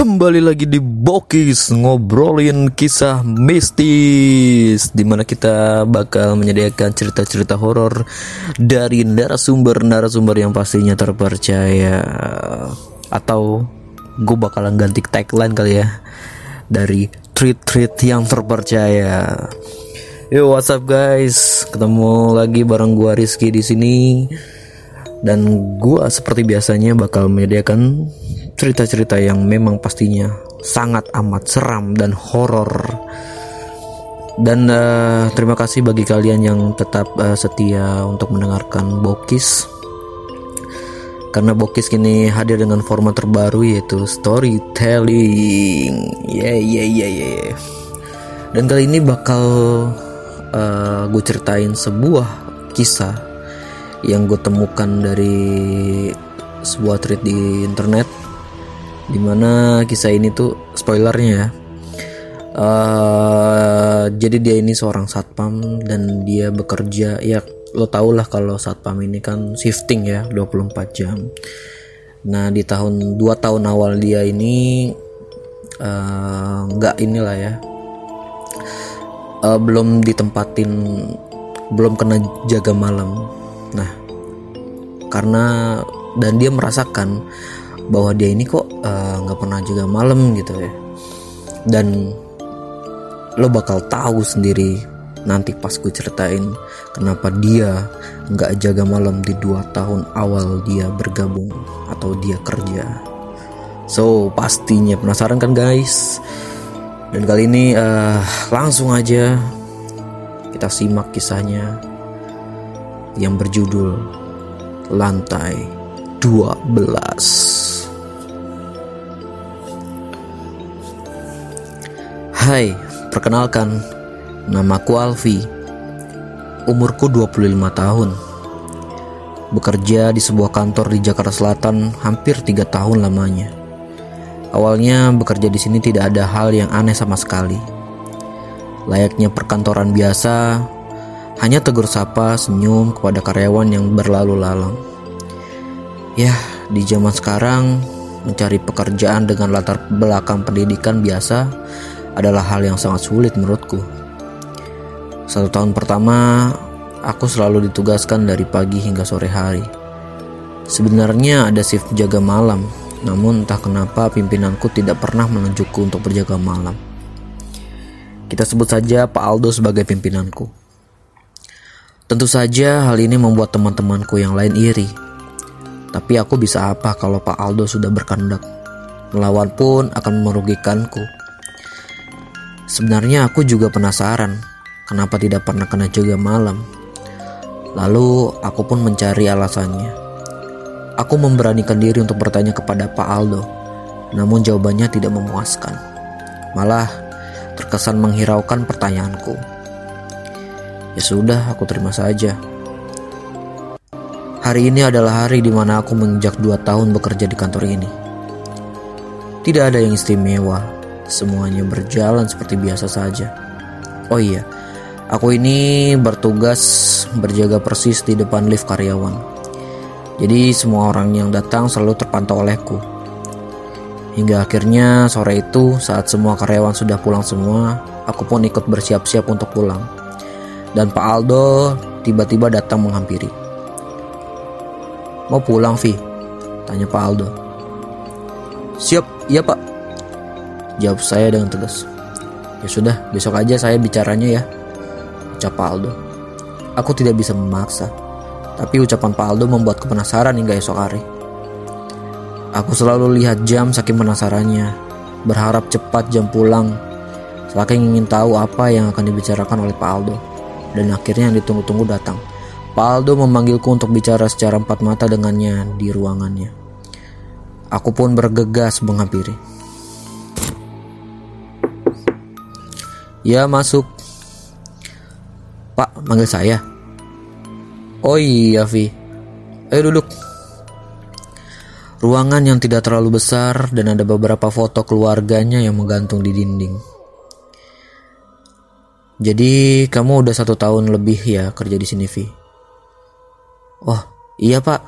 Kembali lagi di Bokis ngobrolin kisah mistis Di mana kita bakal menyediakan cerita-cerita horor Dari narasumber-narasumber yang pastinya terpercaya. Atau gue bakalan ganti tagline kali ya Dari treat-treat yang terpercaya. Yo what's up guys? Ketemu lagi bareng gua Rizky di sini. Dan gua seperti biasanya bakal menyediakan cerita-cerita yang memang pastinya sangat amat seram dan horor. Dan uh, terima kasih bagi kalian yang tetap uh, setia untuk mendengarkan Bokis. Karena Bokis kini hadir dengan format terbaru yaitu storytelling. Yeah yeah yeah yeah. Dan kali ini bakal uh, gue ceritain sebuah kisah yang gue temukan dari sebuah tweet di internet di mana kisah ini tuh spoilernya ya. Uh, jadi dia ini seorang satpam dan dia bekerja ya lo tau lah kalau satpam ini kan shifting ya 24 jam. Nah di tahun dua tahun awal dia ini nggak uh, inilah ya. Uh, belum ditempatin belum kena jaga malam. Nah, karena dan dia merasakan bahwa dia ini kok eh, nggak uh, pernah juga malam gitu ya. Dan lo bakal tahu sendiri nanti pas gue ceritain kenapa dia nggak jaga malam di dua tahun awal dia bergabung atau dia kerja. So pastinya penasaran kan guys? Dan kali ini uh, langsung aja kita simak kisahnya yang berjudul Lantai 12. Hai, perkenalkan, namaku Alfi. Umurku 25 tahun. Bekerja di sebuah kantor di Jakarta Selatan hampir tiga tahun lamanya. Awalnya bekerja di sini tidak ada hal yang aneh sama sekali. Layaknya perkantoran biasa, hanya tegur sapa, senyum kepada karyawan yang berlalu lalang. Ya, di zaman sekarang mencari pekerjaan dengan latar belakang pendidikan biasa adalah hal yang sangat sulit menurutku. Satu tahun pertama, aku selalu ditugaskan dari pagi hingga sore hari. Sebenarnya ada shift jaga malam, namun entah kenapa pimpinanku tidak pernah menunjukku untuk berjaga malam. Kita sebut saja Pak Aldo sebagai pimpinanku. Tentu saja hal ini membuat teman-temanku yang lain iri. Tapi aku bisa apa kalau Pak Aldo sudah berkehendak? Melawan pun akan merugikanku. Sebenarnya aku juga penasaran kenapa tidak pernah kena juga malam. Lalu aku pun mencari alasannya. Aku memberanikan diri untuk bertanya kepada Pak Aldo, namun jawabannya tidak memuaskan. Malah terkesan menghiraukan pertanyaanku. Ya sudah, aku terima saja. Hari ini adalah hari di mana aku menginjak dua tahun bekerja di kantor ini. Tidak ada yang istimewa, semuanya berjalan seperti biasa saja. Oh iya, aku ini bertugas berjaga persis di depan lift karyawan. Jadi semua orang yang datang selalu terpantau olehku. Hingga akhirnya sore itu saat semua karyawan sudah pulang semua, aku pun ikut bersiap-siap untuk pulang dan Pak Aldo tiba-tiba datang menghampiri. Mau pulang, Vi? Tanya Pak Aldo. Siap, iya Pak. Jawab saya dengan tegas. Ya sudah, besok aja saya bicaranya ya. Ucap Pak Aldo. Aku tidak bisa memaksa. Tapi ucapan Pak Aldo membuatku penasaran hingga esok hari. Aku selalu lihat jam saking penasarannya. Berharap cepat jam pulang. Saking ingin tahu apa yang akan dibicarakan oleh Pak Aldo dan akhirnya yang ditunggu-tunggu datang. Paldo memanggilku untuk bicara secara empat mata dengannya di ruangannya. Aku pun bergegas menghampiri. Ya masuk. Pak, manggil saya. Oh iya, Vi. Ayo duduk. Ruangan yang tidak terlalu besar dan ada beberapa foto keluarganya yang menggantung di dinding. Jadi kamu udah satu tahun lebih ya kerja di sini, Vi? Oh, iya pak.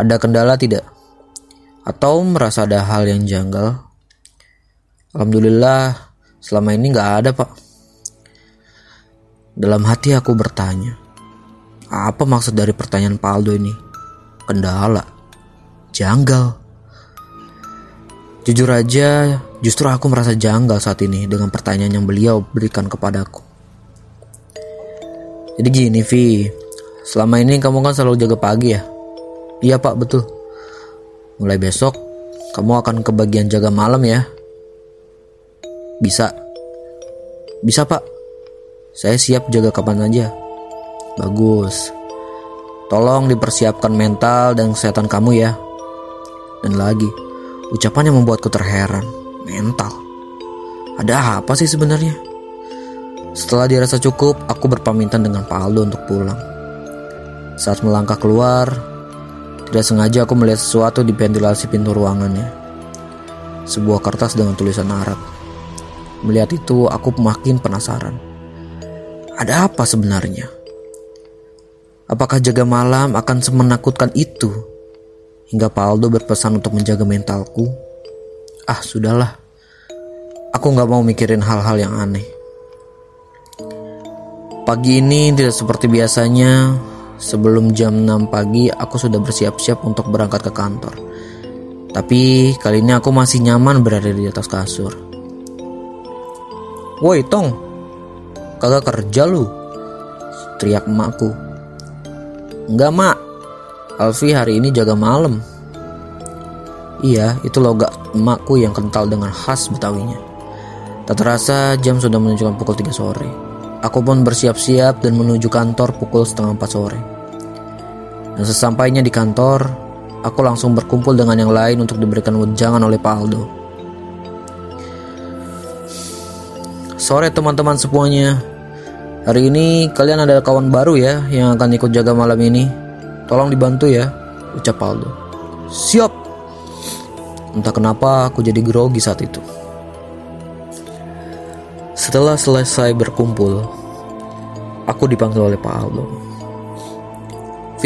Ada kendala tidak? Atau merasa ada hal yang janggal? Alhamdulillah, selama ini nggak ada pak. Dalam hati aku bertanya, apa maksud dari pertanyaan Pak Aldo ini? Kendala, janggal. Jujur aja, justru aku merasa janggal saat ini dengan pertanyaan yang beliau berikan kepadaku. Jadi gini Vi, selama ini kamu kan selalu jaga pagi ya? Iya pak, betul. Mulai besok, kamu akan ke bagian jaga malam ya. Bisa. Bisa pak. Saya siap jaga kapan aja. Bagus. Tolong dipersiapkan mental dan kesehatan kamu ya. Dan lagi, ucapan yang membuatku terheran. Mental. Ada apa sih sebenarnya? Setelah dirasa cukup, aku berpamitan dengan Pak Aldo untuk pulang. Saat melangkah keluar, tidak sengaja aku melihat sesuatu di ventilasi pintu ruangannya. Sebuah kertas dengan tulisan Arab. Melihat itu, aku makin penasaran. Ada apa sebenarnya? Apakah jaga malam akan semenakutkan itu? Hingga Pak Aldo berpesan untuk menjaga mentalku. Ah, sudahlah. Aku gak mau mikirin hal-hal yang aneh. Pagi ini tidak seperti biasanya, Sebelum jam 6 pagi aku sudah bersiap-siap untuk berangkat ke kantor. Tapi kali ini aku masih nyaman berada di atas kasur. Woi Tong, kagak kerja lu? Teriak emakku. Enggak mak, Alfi hari ini jaga malam. Iya, itu logat emakku yang kental dengan khas betawinya. Tak terasa jam sudah menunjukkan pukul 3 sore. Aku pun bersiap-siap dan menuju kantor pukul setengah empat sore. Dan sesampainya di kantor, aku langsung berkumpul dengan yang lain untuk diberikan wejangan oleh Pak Aldo. Sore teman-teman semuanya. Hari ini kalian ada kawan baru ya yang akan ikut jaga malam ini. Tolong dibantu ya, ucap Aldo. Siap. Entah kenapa aku jadi grogi saat itu. Setelah selesai berkumpul, aku dipanggil oleh Pak Aldo.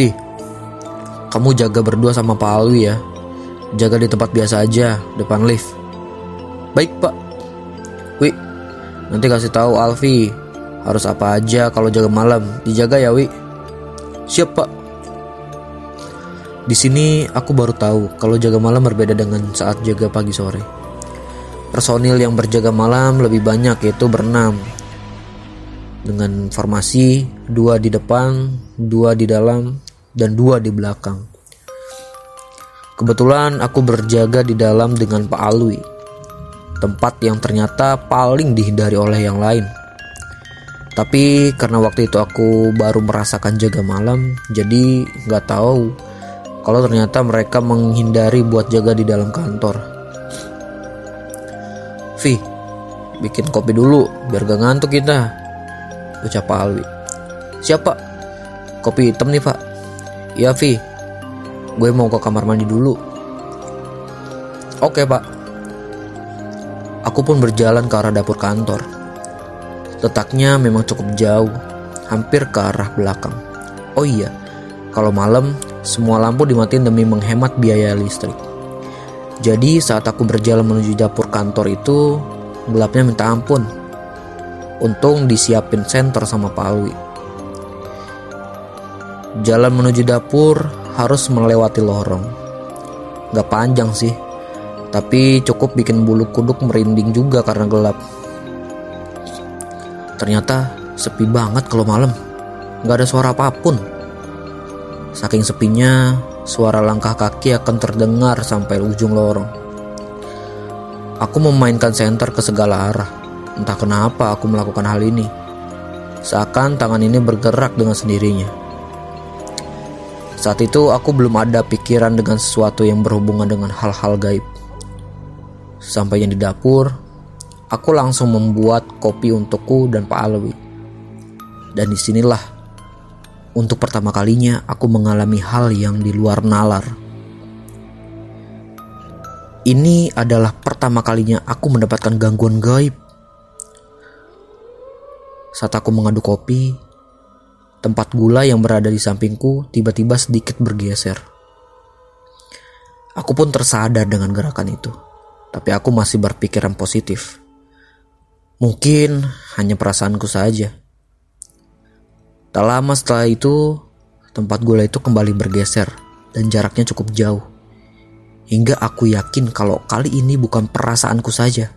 Vi, kamu jaga berdua sama Pak Alwi ya. Jaga di tempat biasa aja, depan lift. Baik, Pak. Wi, nanti kasih tahu Alfi harus apa aja kalau jaga malam. Dijaga ya, Wi. Siap, Pak. Di sini aku baru tahu kalau jaga malam berbeda dengan saat jaga pagi sore. Personil yang berjaga malam lebih banyak yaitu berenam dengan formasi dua di depan, dua di dalam, dan dua di belakang. Kebetulan aku berjaga di dalam dengan Pak Alwi, tempat yang ternyata paling dihindari oleh yang lain. Tapi karena waktu itu aku baru merasakan jaga malam, jadi nggak tahu kalau ternyata mereka menghindari buat jaga di dalam kantor. Vi, bikin kopi dulu biar gak ngantuk kita. Ucap Pak Alwi. Siapa? Kopi hitam nih pak. Iya Vi, gue mau ke kamar mandi dulu. Oke pak. Aku pun berjalan ke arah dapur kantor. Letaknya memang cukup jauh, hampir ke arah belakang. Oh iya, kalau malam semua lampu dimatiin demi menghemat biaya listrik. Jadi saat aku berjalan menuju dapur kantor itu gelapnya minta ampun. Untung disiapin senter sama Pak Alwi. Jalan menuju dapur harus melewati lorong. Gak panjang sih, tapi cukup bikin bulu kuduk merinding juga karena gelap. Ternyata sepi banget kalau malam. Gak ada suara apa pun. Saking sepinya, Suara langkah kaki akan terdengar sampai ujung lorong. Aku memainkan senter ke segala arah. Entah kenapa aku melakukan hal ini. Seakan tangan ini bergerak dengan sendirinya. Saat itu aku belum ada pikiran dengan sesuatu yang berhubungan dengan hal-hal gaib. Sampainya di dapur, aku langsung membuat kopi untukku dan Pak Alwi. Dan di sinilah untuk pertama kalinya aku mengalami hal yang di luar nalar. Ini adalah pertama kalinya aku mendapatkan gangguan gaib. Saat aku mengaduk kopi, tempat gula yang berada di sampingku tiba-tiba sedikit bergeser. Aku pun tersadar dengan gerakan itu. Tapi aku masih berpikiran positif. Mungkin hanya perasaanku saja. Tak lama setelah itu, tempat gula itu kembali bergeser dan jaraknya cukup jauh. Hingga aku yakin kalau kali ini bukan perasaanku saja,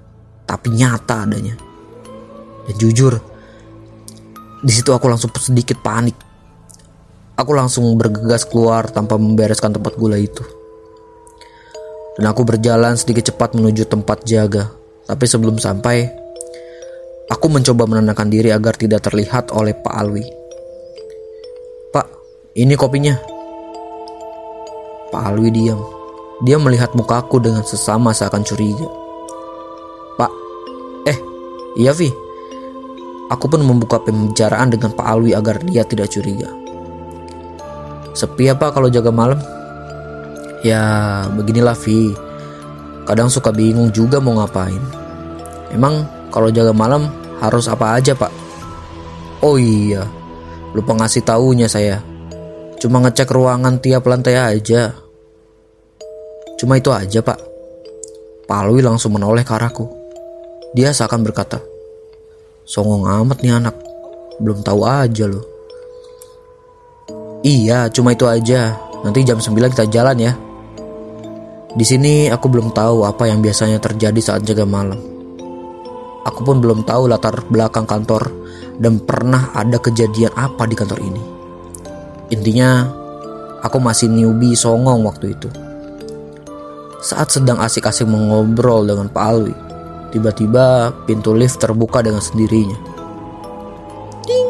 tapi nyata adanya. Dan jujur, di situ aku langsung sedikit panik. Aku langsung bergegas keluar tanpa membereskan tempat gula itu. Dan aku berjalan sedikit cepat menuju tempat jaga. Tapi sebelum sampai, aku mencoba menenangkan diri agar tidak terlihat oleh Pak Alwi. Pak, ini kopinya. Pak Alwi diam. Dia melihat mukaku dengan sesama seakan curiga. Pak, eh, iya Vi. Aku pun membuka pembicaraan dengan Pak Alwi agar dia tidak curiga. Sepi apa kalau jaga malam? Ya beginilah Vi. Kadang suka bingung juga mau ngapain. Emang kalau jaga malam harus apa aja pak? Oh iya Lupa ngasih taunya saya. Cuma ngecek ruangan tiap lantai aja. Cuma itu aja pak. Pak Alwi langsung menoleh ke arahku. Dia seakan berkata Songong amat nih anak. Belum tahu aja loh. Iya cuma itu aja. Nanti jam 9 kita jalan ya di sini aku belum tahu apa yang biasanya terjadi saat jaga malam. Aku pun belum tahu latar belakang kantor dan pernah ada kejadian apa di kantor ini. Intinya, aku masih newbie songong waktu itu. Saat sedang asik-asik mengobrol dengan Pak Alwi, tiba-tiba pintu lift terbuka dengan sendirinya. Ding.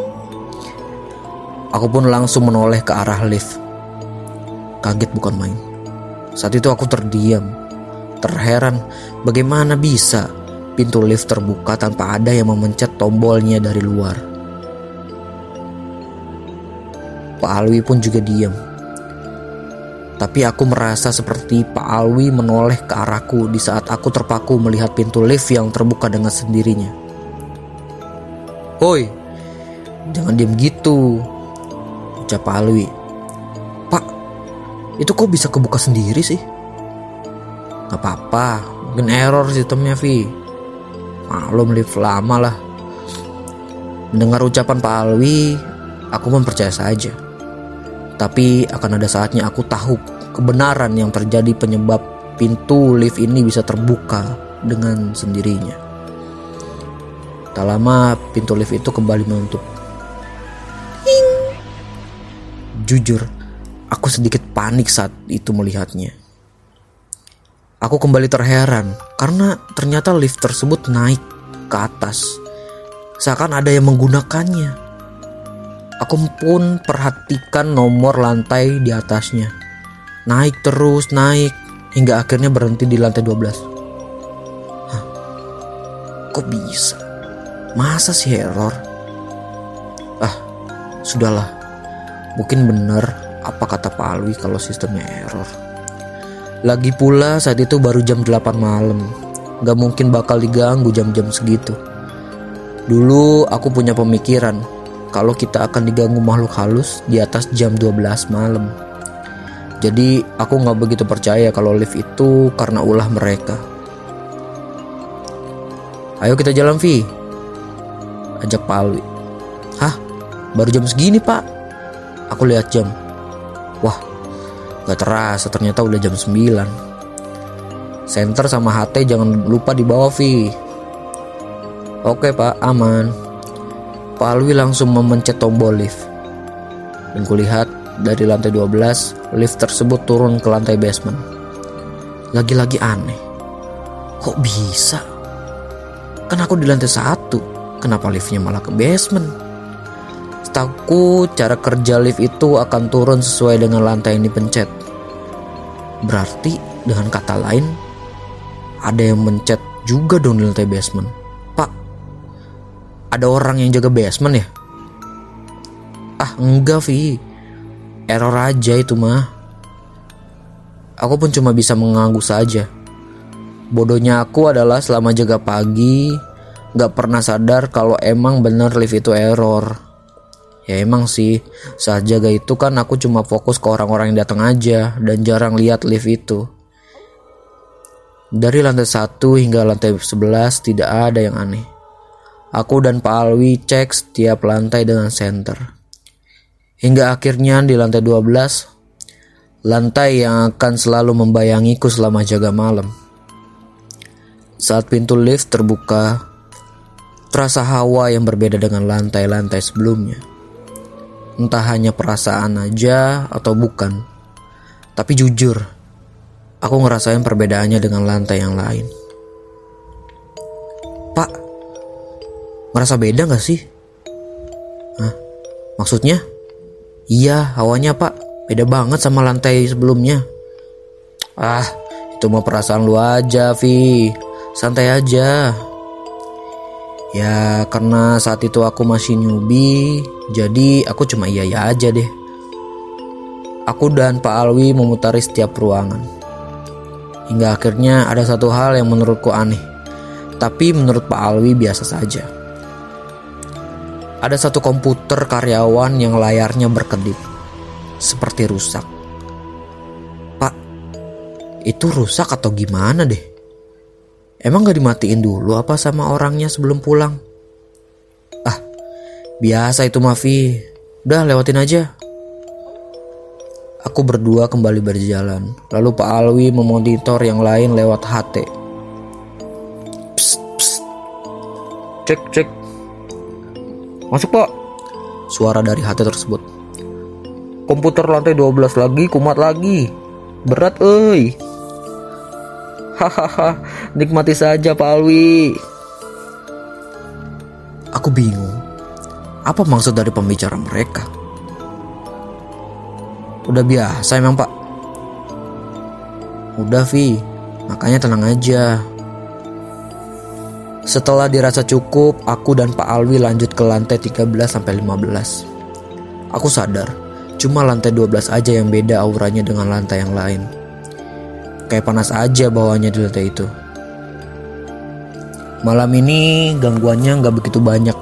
Aku pun langsung menoleh ke arah lift. Kaget bukan main. Saat itu aku terdiam, terheran bagaimana bisa pintu lift terbuka tanpa ada yang memencet tombolnya dari luar. Pak Alwi pun juga diam. Tapi aku merasa seperti Pak Alwi menoleh ke arahku di saat aku terpaku melihat pintu lift yang terbuka dengan sendirinya. Hoi, jangan diam gitu, ucap Pak Alwi itu kok bisa kebuka sendiri sih? Gak apa-apa, mungkin error sistemnya Vi. Maklum lift lama lah. Mendengar ucapan Pak Alwi, aku mempercaya saja. Tapi akan ada saatnya aku tahu kebenaran yang terjadi penyebab pintu lift ini bisa terbuka dengan sendirinya. Tak lama pintu lift itu kembali menutup. Jujur, Aku sedikit panik saat itu melihatnya. Aku kembali terheran karena ternyata lift tersebut naik ke atas. Seakan ada yang menggunakannya. Aku pun perhatikan nomor lantai di atasnya. Naik terus, naik hingga akhirnya berhenti di lantai 12. Hah? Kok bisa? Masa sih error? Ah, sudahlah. Mungkin benar apa kata Pak Alwi kalau sistemnya error. Lagi pula saat itu baru jam 8 malam. Gak mungkin bakal diganggu jam-jam segitu. Dulu aku punya pemikiran kalau kita akan diganggu makhluk halus di atas jam 12 malam. Jadi aku gak begitu percaya kalau lift itu karena ulah mereka. Ayo kita jalan Vi Ajak Pak Alwi Hah? Baru jam segini pak? Aku lihat jam Wah, gak terasa ternyata udah jam 9. Center sama HT jangan lupa dibawa Vi. Oke pak, aman. Pak Alwi langsung memencet tombol lift. Dan kulihat dari lantai 12, lift tersebut turun ke lantai basement. Lagi-lagi aneh. Kok bisa? Kan aku di lantai satu. Kenapa liftnya malah ke basement? Setahu cara kerja lift itu akan turun sesuai dengan lantai yang dipencet. Berarti dengan kata lain, ada yang mencet juga dong di lantai basement. Pak, ada orang yang jaga basement ya? Ah enggak Vi, error aja itu mah. Aku pun cuma bisa mengangguk saja. Bodohnya aku adalah selama jaga pagi, gak pernah sadar kalau emang bener lift itu error. Ya emang sih, saat jaga itu kan aku cuma fokus ke orang-orang yang datang aja dan jarang lihat lift itu. Dari lantai 1 hingga lantai 11 tidak ada yang aneh. Aku dan Pak Alwi cek setiap lantai dengan senter. Hingga akhirnya di lantai 12, lantai yang akan selalu membayangiku selama jaga malam. Saat pintu lift terbuka, terasa hawa yang berbeda dengan lantai-lantai sebelumnya. Entah hanya perasaan aja atau bukan. Tapi jujur, Aku ngerasain perbedaannya dengan lantai yang lain. Pak, ngerasa beda gak sih? Hah? Maksudnya? Iya, hawanya pak, beda banget sama lantai sebelumnya. Ah, itu mah perasaan lu aja, Vi. Santai aja. Ya, karena saat itu aku masih newbie, jadi aku cuma iya-iya aja deh. Aku dan Pak Alwi memutari setiap ruangan. Hingga akhirnya ada satu hal yang menurutku aneh. Tapi menurut Pak Alwi biasa saja. Ada satu komputer karyawan yang layarnya berkedip. Seperti rusak. Pak, itu rusak atau gimana deh? Emang gak dimatiin dulu apa sama orangnya sebelum pulang? Ah, biasa itu Mafi. Udah lewatin aja. Aku berdua kembali berjalan. Lalu Pak Alwi memonitor yang lain lewat HT. Psst, psst. Cek, cek. Masuk pak. Suara dari HT tersebut. Komputer lantai 12 lagi, kumat lagi. Berat, oi. Hahaha, nikmati saja Pak Alwi. Aku bingung. Apa maksud dari pembicara mereka? Udah biasa emang pak Udah Vi Makanya tenang aja Setelah dirasa cukup Aku dan Pak Alwi lanjut ke lantai 13-15 Aku sadar Cuma lantai 12 aja yang beda auranya dengan lantai yang lain Kayak panas aja bawahnya di lantai itu Malam ini gangguannya nggak begitu banyak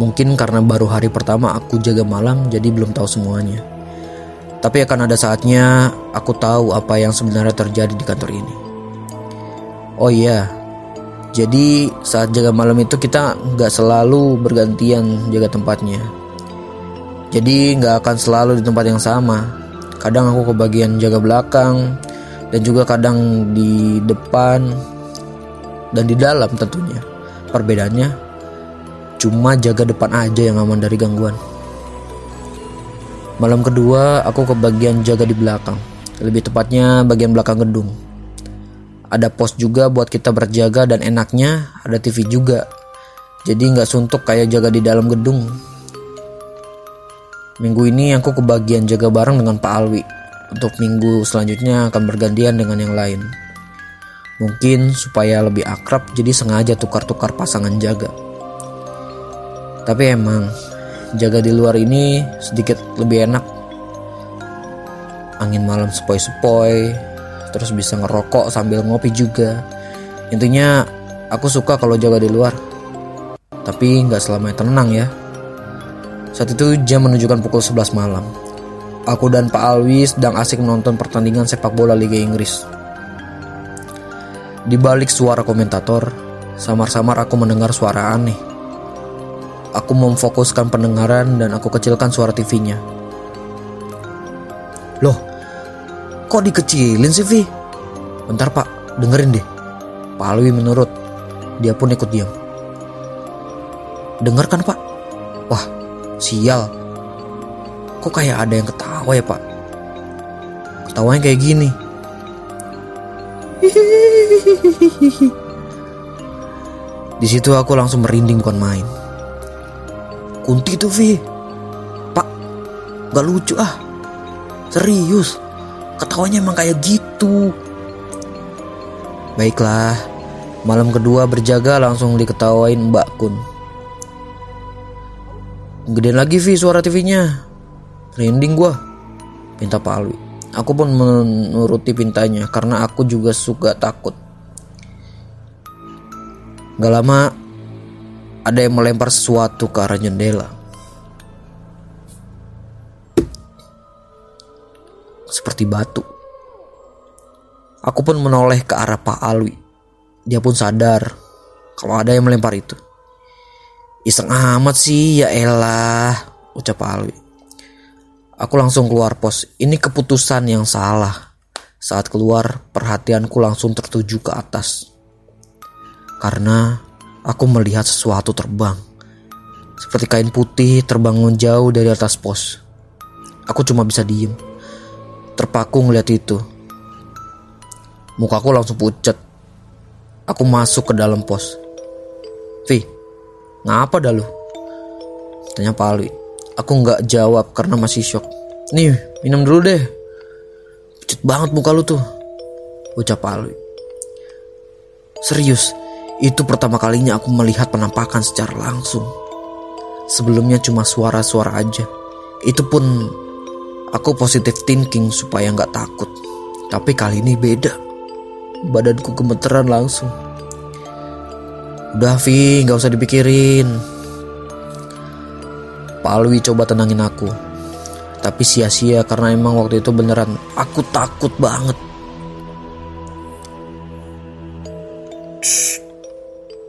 Mungkin karena baru hari pertama aku jaga malam jadi belum tahu semuanya tapi akan ada saatnya aku tahu apa yang sebenarnya terjadi di kantor ini. Oh iya, jadi saat jaga malam itu kita nggak selalu bergantian jaga tempatnya. Jadi nggak akan selalu di tempat yang sama. Kadang aku ke bagian jaga belakang dan juga kadang di depan dan di dalam tentunya. Perbedaannya cuma jaga depan aja yang aman dari gangguan. Malam kedua, aku ke bagian jaga di belakang. Lebih tepatnya bagian belakang gedung. Ada pos juga buat kita berjaga dan enaknya ada TV juga. Jadi nggak suntuk kayak jaga di dalam gedung. Minggu ini aku ke bagian jaga bareng dengan Pak Alwi. Untuk minggu selanjutnya akan bergantian dengan yang lain. Mungkin supaya lebih akrab jadi sengaja tukar-tukar pasangan jaga. Tapi emang jaga di luar ini sedikit lebih enak. Angin malam sepoi-sepoi terus bisa ngerokok sambil ngopi juga. Intinya aku suka kalau jaga di luar. Tapi nggak selamanya tenang ya. Saat itu jam menunjukkan pukul 11 malam aku dan Pak Alwi sedang asik menonton pertandingan sepak bola Liga Inggris di balik suara komentator samar-samar aku mendengar suara aneh Aku memfokuskan pendengaran dan aku kecilkan suara TV-nya. Loh, kok dikecilin sih, Vi? Bentar pak, dengerin deh. Pak Alwi menurut. Dia pun ikut diam. Dengar kan pak? Wah, sial. Kok kayak ada yang ketawa ya pak? Ketawanya kayak gini. Di situ aku langsung merinding bukan main. Kunti tuh Vi Pak Gak lucu ah Serius Ketawanya emang kayak gitu Baiklah Malam kedua berjaga langsung diketawain Mbak Kun Gedein lagi Vi suara TV-nya Rinding gua Pinta Pak Alwi Aku pun menuruti pintanya karena aku juga suka takut. Gak lama ada yang melempar sesuatu ke arah jendela. Seperti batu. Aku pun menoleh ke arah Pak Alwi. Dia pun sadar kalau ada yang melempar itu. Iseng amat sih, ya elah, ucap Pak Alwi. Aku langsung keluar pos. Ini keputusan yang salah. Saat keluar, perhatianku langsung tertuju ke atas. Karena aku melihat sesuatu terbang. Seperti kain putih terbang menjauh dari atas pos. Aku cuma bisa diem. Terpaku ngeliat itu. Mukaku langsung pucat. Aku masuk ke dalam pos. Vi, ngapa dah lu? Tanya Pak Alwi. Aku nggak jawab karena masih shock. Nih, minum dulu deh. Pucat banget muka lu tuh. Ucap Alwi. Serius, itu pertama kalinya aku melihat penampakan secara langsung. Sebelumnya cuma suara-suara aja. Itu pun aku positive thinking supaya nggak takut. Tapi kali ini beda. Badanku gemeteran langsung. Udah Vi, nggak usah dipikirin. Pak Alwi coba tenangin aku. Tapi sia-sia karena emang waktu itu beneran aku takut banget.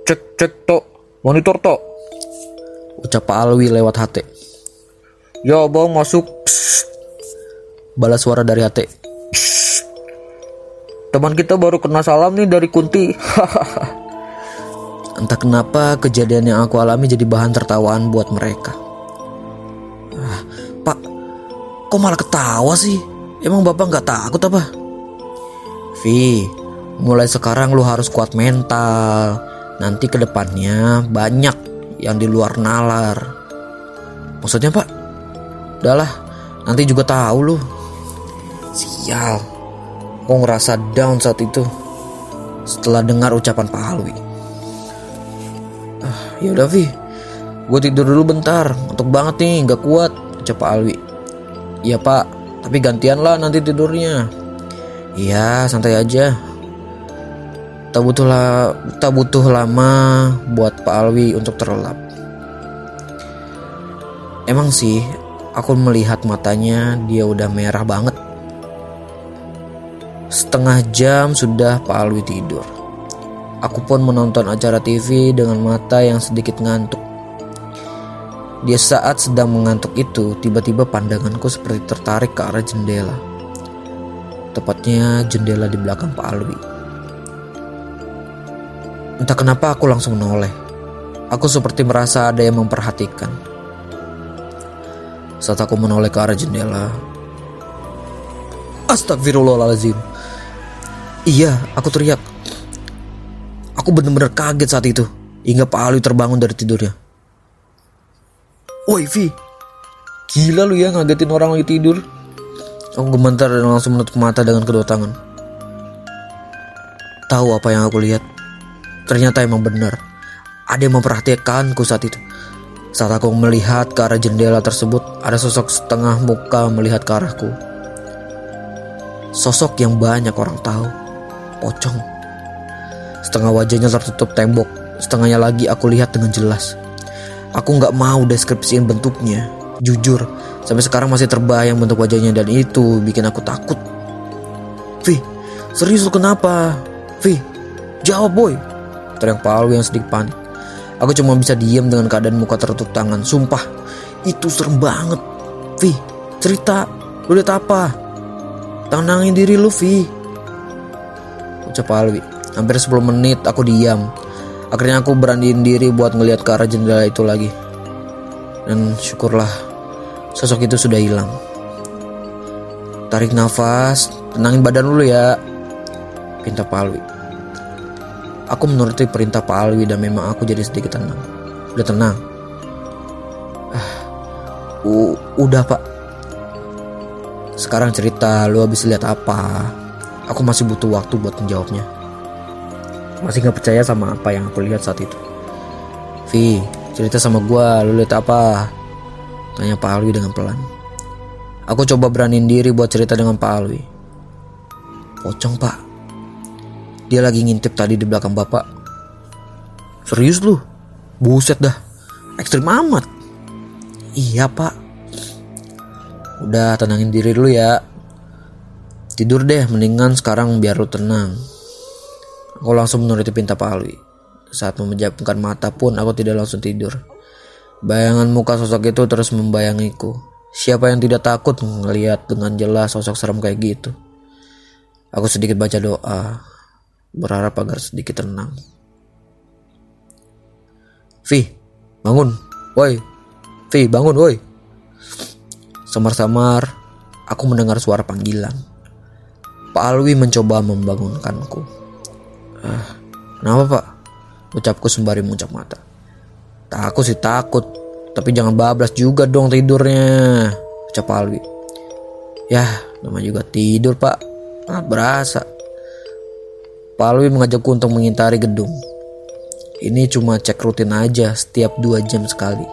Cek cek tok, monitor tok. Ucap Pak Alwi lewat HT. Ya bang masuk. Psst. Balas suara dari HT. Teman kita baru kena salam nih dari Kunti. Entah kenapa kejadian yang aku alami jadi bahan tertawaan buat mereka. Kok malah ketawa sih? Emang bapak nggak takut apa? Vi, mulai sekarang lu harus kuat mental. Nanti ke depannya banyak yang di luar nalar. Maksudnya pak? Udahlah, nanti juga tahu lu. Sial, kok ngerasa down saat itu setelah dengar ucapan Pak Halwi. Ah, ya udah Vi, gue tidur dulu bentar. Untuk banget nih, nggak kuat. Ucap Alwi. Iya pak, tapi gantian lah nanti tidurnya. Iya, santai aja. Tak butuh, la, tak butuh lama buat Pak Alwi untuk terlelap. Emang sih, aku melihat matanya dia udah merah banget. Setengah jam sudah Pak Alwi tidur. Aku pun menonton acara TV dengan mata yang sedikit ngantuk. Dia saat sedang mengantuk itu, tiba-tiba pandanganku seperti tertarik ke arah jendela. Tepatnya jendela di belakang Pak Alwi. Entah kenapa aku langsung menoleh. Aku seperti merasa ada yang memperhatikan. Saat aku menoleh ke arah jendela. Astagfirullahaladzim. Iya, aku teriak. Aku benar-benar kaget saat itu. Hingga Pak Alwi terbangun dari tidurnya. Woi Vi, gila lu ya ngagetin orang lagi tidur. Aku gemetar dan langsung menutup mata dengan kedua tangan. Tahu apa yang aku lihat? Ternyata emang benar. Ada yang memperhatikanku saat itu. Saat aku melihat ke arah jendela tersebut, ada sosok setengah muka melihat ke arahku. Sosok yang banyak orang tahu. Pocong. Setengah wajahnya tertutup tembok, setengahnya lagi aku lihat dengan jelas. Aku nggak mau deskripsiin bentuknya. Jujur, sampai sekarang masih terbayang bentuk wajahnya dan itu bikin aku takut. Vi, serius lu kenapa? Vi, jawab boy. Teriak Alwi yang sedikit panik. Aku cuma bisa diam dengan keadaan muka tertutup tangan. Sumpah, itu serem banget. Vi, cerita. Lu lihat apa? Tenangin diri lu, Vi. Ucap Alwi. Hampir 10 menit aku diam. Akhirnya aku beraniin diri buat ngelihat ke arah jendela itu lagi. Dan syukurlah sosok itu sudah hilang. Tarik nafas, tenangin badan dulu ya. Pinta Pak Alwi. Aku menuruti perintah Pak Alwi dan memang aku jadi sedikit tenang. Udah tenang. Ah, u- udah pak. Sekarang cerita, lu habis lihat apa? Aku masih butuh waktu buat menjawabnya. Masih gak percaya sama apa yang aku lihat saat itu. Vi, cerita sama gua, lu lihat apa? Tanya Pak Alwi dengan pelan. Aku coba beraniin diri buat cerita dengan Pak Alwi. Pocong pak. Dia lagi ngintip tadi di belakang bapak. Serius lu? Buset dah. Ekstrim amat. Iya pak. Udah tenangin diri dulu ya. Tidur deh, mendingan sekarang biar lu tenang. Aku langsung menuruti pinta Pak Alwi. Saat memejamkan mata pun aku tidak langsung tidur. Bayangan muka sosok itu terus membayangiku. Siapa yang tidak takut melihat dengan jelas sosok serem kayak gitu? Aku sedikit baca doa, berharap agar sedikit tenang. Vi, bangun, woi. Vi, bangun, woi. Samar-samar, aku mendengar suara panggilan. Pak Alwi mencoba membangunkanku. Ah, kenapa pak? Ucapku sembari mengucap mata. Takut sih takut, tapi jangan bablas juga dong tidurnya. Ucap Alwi. Ya, nama juga tidur pak. Sangat berasa. Pak Alwi mengajakku untuk mengintari gedung. Ini cuma cek rutin aja setiap dua jam sekali.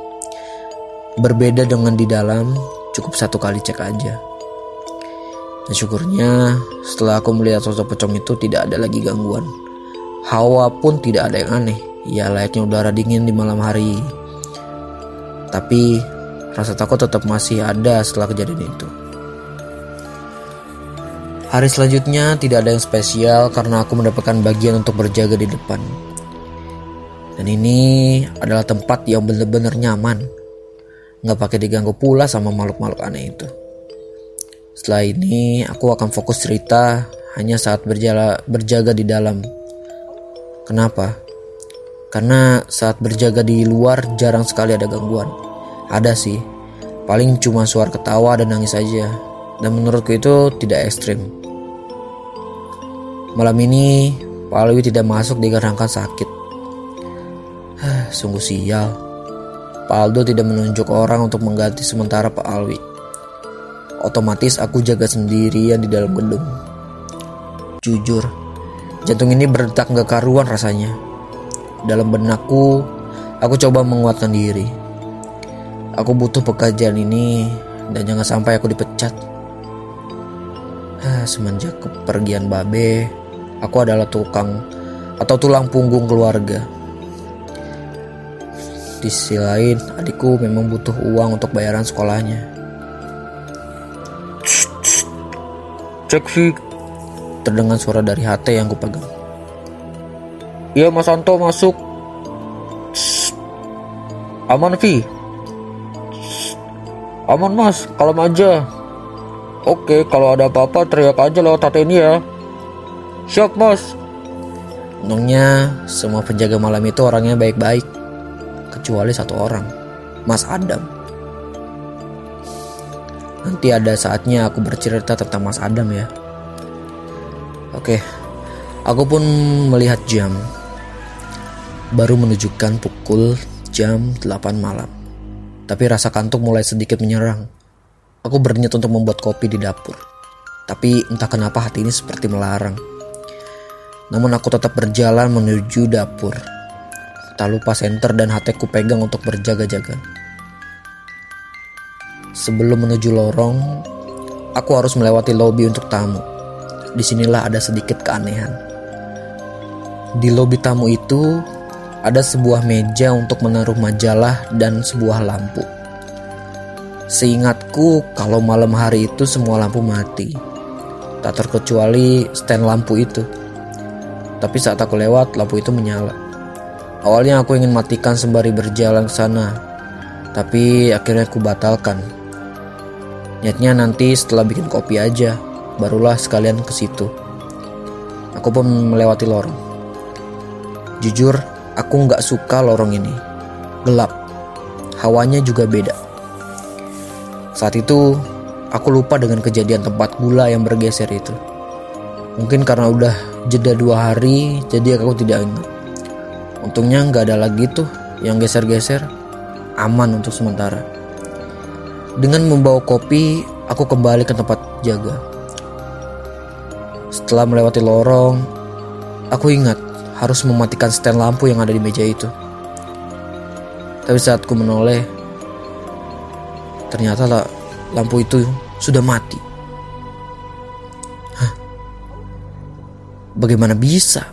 Berbeda dengan di dalam, cukup satu kali cek aja. Dan syukurnya setelah aku melihat sosok pocong itu tidak ada lagi gangguan. Hawa pun tidak ada yang aneh. Ya layaknya udara dingin di malam hari. Tapi rasa takut tetap masih ada setelah kejadian itu. Hari selanjutnya tidak ada yang spesial karena aku mendapatkan bagian untuk berjaga di depan. Dan ini adalah tempat yang benar-benar nyaman. Nggak pakai diganggu pula sama makhluk-makhluk aneh itu. Setelah ini, aku akan fokus cerita hanya saat berjala, berjaga di dalam. Kenapa? Karena saat berjaga di luar jarang sekali ada gangguan. Ada sih, paling cuma suara ketawa dan nangis saja. Dan menurutku itu tidak ekstrim. Malam ini, Pak Alwi tidak masuk dikarenakan sakit. Sungguh sial. Pak Aldo tidak menunjuk orang untuk mengganti sementara Pak Alwi. Otomatis aku jaga sendirian di dalam gedung. Jujur, jantung ini berdetak gak karuan rasanya. Dalam benakku, aku coba menguatkan diri. Aku butuh pekerjaan ini dan jangan sampai aku dipecat. Semenjak kepergian Babe, aku adalah tukang atau tulang punggung keluarga. Di sisi lain, adikku memang butuh uang untuk bayaran sekolahnya. Cek Vi. Terdengar suara dari HT yang kupegang. Iya Mas Anto masuk. Aman Vi. Aman Mas, kalau aja. Oke, kalau ada apa-apa teriak aja lewat HT ini ya. Siap Mas. Untungnya semua penjaga malam itu orangnya baik-baik. Kecuali satu orang, Mas Adam. Nanti ada saatnya aku bercerita tentang Mas Adam ya. Oke, aku pun melihat jam. Baru menunjukkan pukul jam 8 malam. Tapi rasa kantuk mulai sedikit menyerang. Aku berniat untuk membuat kopi di dapur. Tapi entah kenapa hati ini seperti melarang. Namun aku tetap berjalan menuju dapur. Tak lupa senter dan hatiku pegang untuk berjaga-jaga. Sebelum menuju lorong, aku harus melewati lobi untuk tamu. Di sinilah ada sedikit keanehan. Di lobi tamu itu ada sebuah meja untuk menaruh majalah dan sebuah lampu. Seingatku, kalau malam hari itu semua lampu mati, tak terkecuali stand lampu itu. Tapi saat aku lewat, lampu itu menyala. Awalnya aku ingin matikan sembari berjalan ke sana, tapi akhirnya aku batalkan Niatnya nanti setelah bikin kopi aja, barulah sekalian ke situ. Aku pun melewati lorong. Jujur, aku nggak suka lorong ini. Gelap. Hawanya juga beda. Saat itu, aku lupa dengan kejadian tempat gula yang bergeser itu. Mungkin karena udah jeda dua hari, jadi aku tidak ingat. Untungnya nggak ada lagi tuh yang geser-geser. Aman untuk sementara. Dengan membawa kopi, aku kembali ke tempat jaga. Setelah melewati lorong, aku ingat harus mematikan stand lampu yang ada di meja itu. Tapi saat ku menoleh, ternyata lah lampu itu sudah mati. Hah? Bagaimana bisa?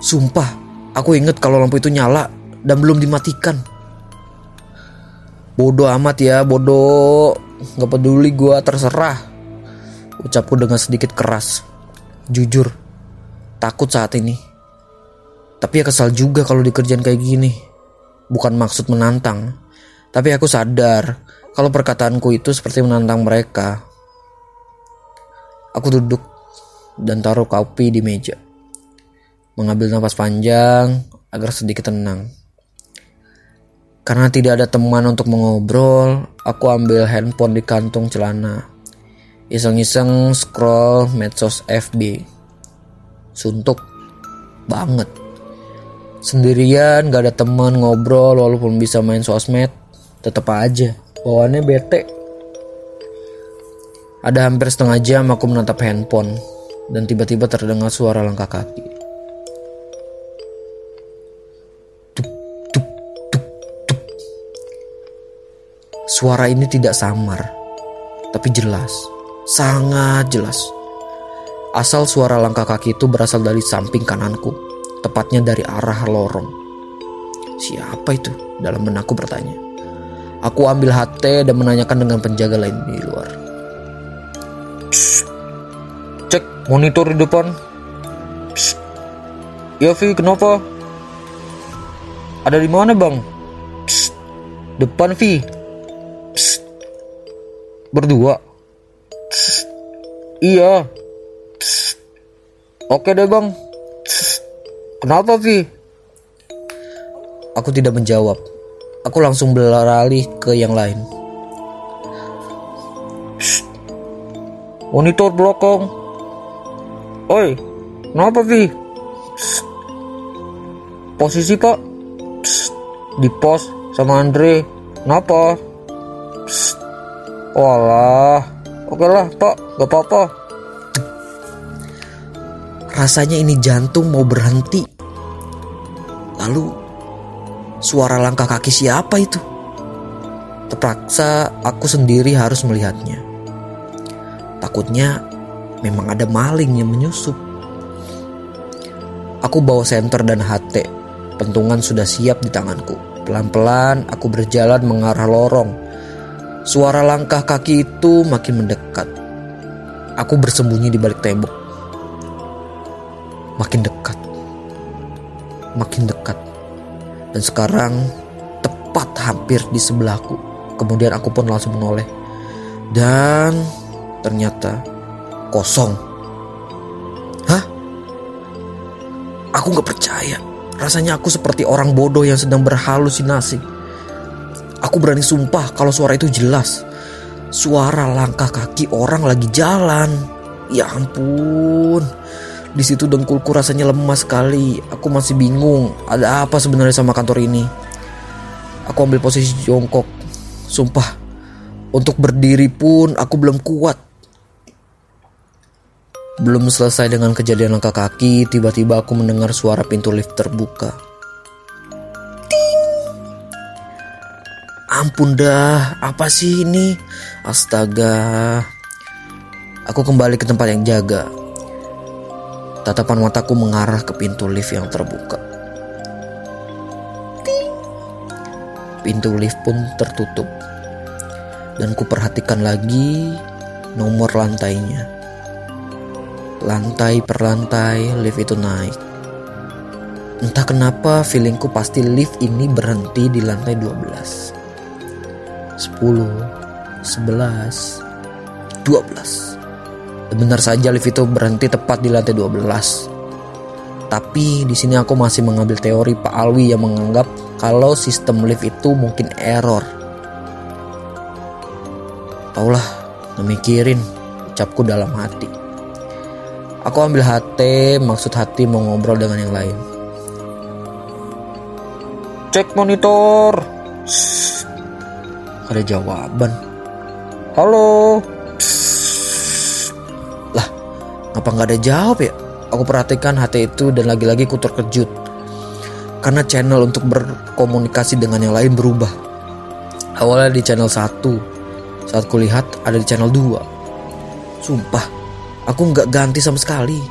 Sumpah, aku ingat kalau lampu itu nyala dan belum dimatikan. Bodoh amat ya, bodoh. Gak peduli gue terserah. Ucapku dengan sedikit keras. Jujur, takut saat ini. Tapi ya kesal juga kalau dikerjain kayak gini. Bukan maksud menantang. Tapi aku sadar kalau perkataanku itu seperti menantang mereka. Aku duduk dan taruh kopi di meja. Mengambil nafas panjang agar sedikit tenang. Karena tidak ada teman untuk mengobrol, aku ambil handphone di kantung celana. Iseng-iseng scroll medsos FB. Suntuk banget. Sendirian gak ada teman ngobrol walaupun bisa main sosmed. Tetep aja bawaannya bete. Ada hampir setengah jam aku menatap handphone dan tiba-tiba terdengar suara langkah kaki. Suara ini tidak samar, tapi jelas, sangat jelas. Asal suara langkah kaki itu berasal dari samping kananku, tepatnya dari arah lorong. Siapa itu? Dalam benakku bertanya. Aku ambil HT dan menanyakan dengan penjaga lain di luar. Cek monitor di depan. Psst. Ya Vi, kenapa? Ada di mana bang? Psst. Depan Vi. Berdua? Iya. Psst. Oke deh bang. Psst. Kenapa Vi? Aku tidak menjawab. Aku langsung beralih ke yang lain. Psst. Monitor belakang. Oi, kenapa Vi? Psst. Posisi pak? Psst. Di pos sama Andre. Kenapa? Psst. Walah, oke lah pak, gak apa-apa. Rasanya ini jantung mau berhenti. Lalu, suara langkah kaki siapa itu? Terpaksa aku sendiri harus melihatnya. Takutnya memang ada maling yang menyusup. Aku bawa senter dan HT. Pentungan sudah siap di tanganku. Pelan-pelan aku berjalan mengarah lorong. Suara langkah kaki itu makin mendekat. Aku bersembunyi di balik tembok. Makin dekat. Makin dekat. Dan sekarang tepat hampir di sebelahku. Kemudian aku pun langsung menoleh. Dan ternyata kosong. Hah? Aku gak percaya. Rasanya aku seperti orang bodoh yang sedang berhalusinasi. Aku berani sumpah kalau suara itu jelas. Suara langkah kaki orang lagi jalan. Ya ampun. Di situ dengkulku rasanya lemas sekali. Aku masih bingung. Ada apa sebenarnya sama kantor ini? Aku ambil posisi jongkok. Sumpah. Untuk berdiri pun aku belum kuat. Belum selesai dengan kejadian langkah kaki, tiba-tiba aku mendengar suara pintu lift terbuka. Ampun dah, apa sih ini? Astaga. Aku kembali ke tempat yang jaga. Tatapan mataku mengarah ke pintu lift yang terbuka. Pintu lift pun tertutup. Dan ku perhatikan lagi nomor lantainya. Lantai per lantai lift itu naik. Entah kenapa feelingku pasti lift ini berhenti di lantai 12. 10, 11, 12. Benar saja lift itu berhenti tepat di lantai 12. Tapi di sini aku masih mengambil teori Pak Alwi yang menganggap kalau sistem lift itu mungkin error. Taulah, memikirin ucapku dalam hati. Aku ambil HT, maksud hati mau ngobrol dengan yang lain. Cek monitor. Shh. Ada jawaban. Halo. Shh. Lah, ngapa nggak ada jawab ya? Aku perhatikan HT itu dan lagi-lagi ku terkejut. Karena channel untuk berkomunikasi dengan yang lain berubah. Awalnya di channel 1. Saat kulihat ada di channel 2. Sumpah, Aku nggak ganti sama sekali.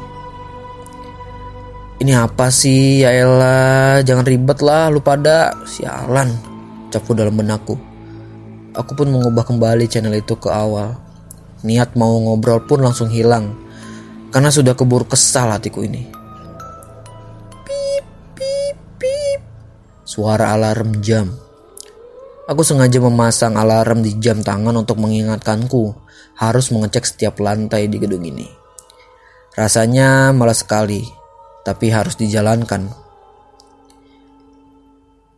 Ini apa sih ya elah Jangan ribet lah lu pada Sialan Capku dalam benakku Aku pun mengubah kembali channel itu ke awal Niat mau ngobrol pun langsung hilang karena sudah keburu kesal hatiku ini. Pip, pip, pip. Suara alarm jam. Aku sengaja memasang alarm di jam tangan untuk mengingatkanku harus mengecek setiap lantai di gedung ini. Rasanya malas sekali, tapi harus dijalankan.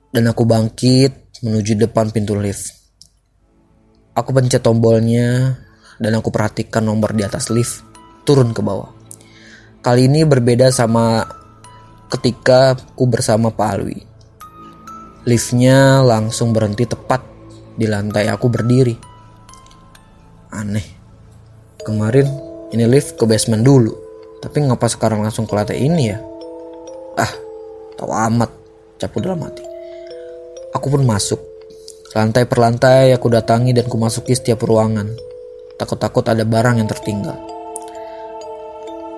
Dan aku bangkit menuju depan pintu lift. Aku pencet tombolnya dan aku perhatikan nomor di atas lift turun ke bawah. Kali ini berbeda sama ketika aku bersama Pak Alwi. Liftnya langsung berhenti tepat di lantai aku berdiri. Aneh. Kemarin ini lift ke basement dulu. Tapi ngapa sekarang langsung ke lantai ini ya? Ah, tahu amat. Capu dalam hati. Aku pun masuk. Lantai per lantai aku datangi dan ku masuki setiap ruangan. Takut-takut ada barang yang tertinggal.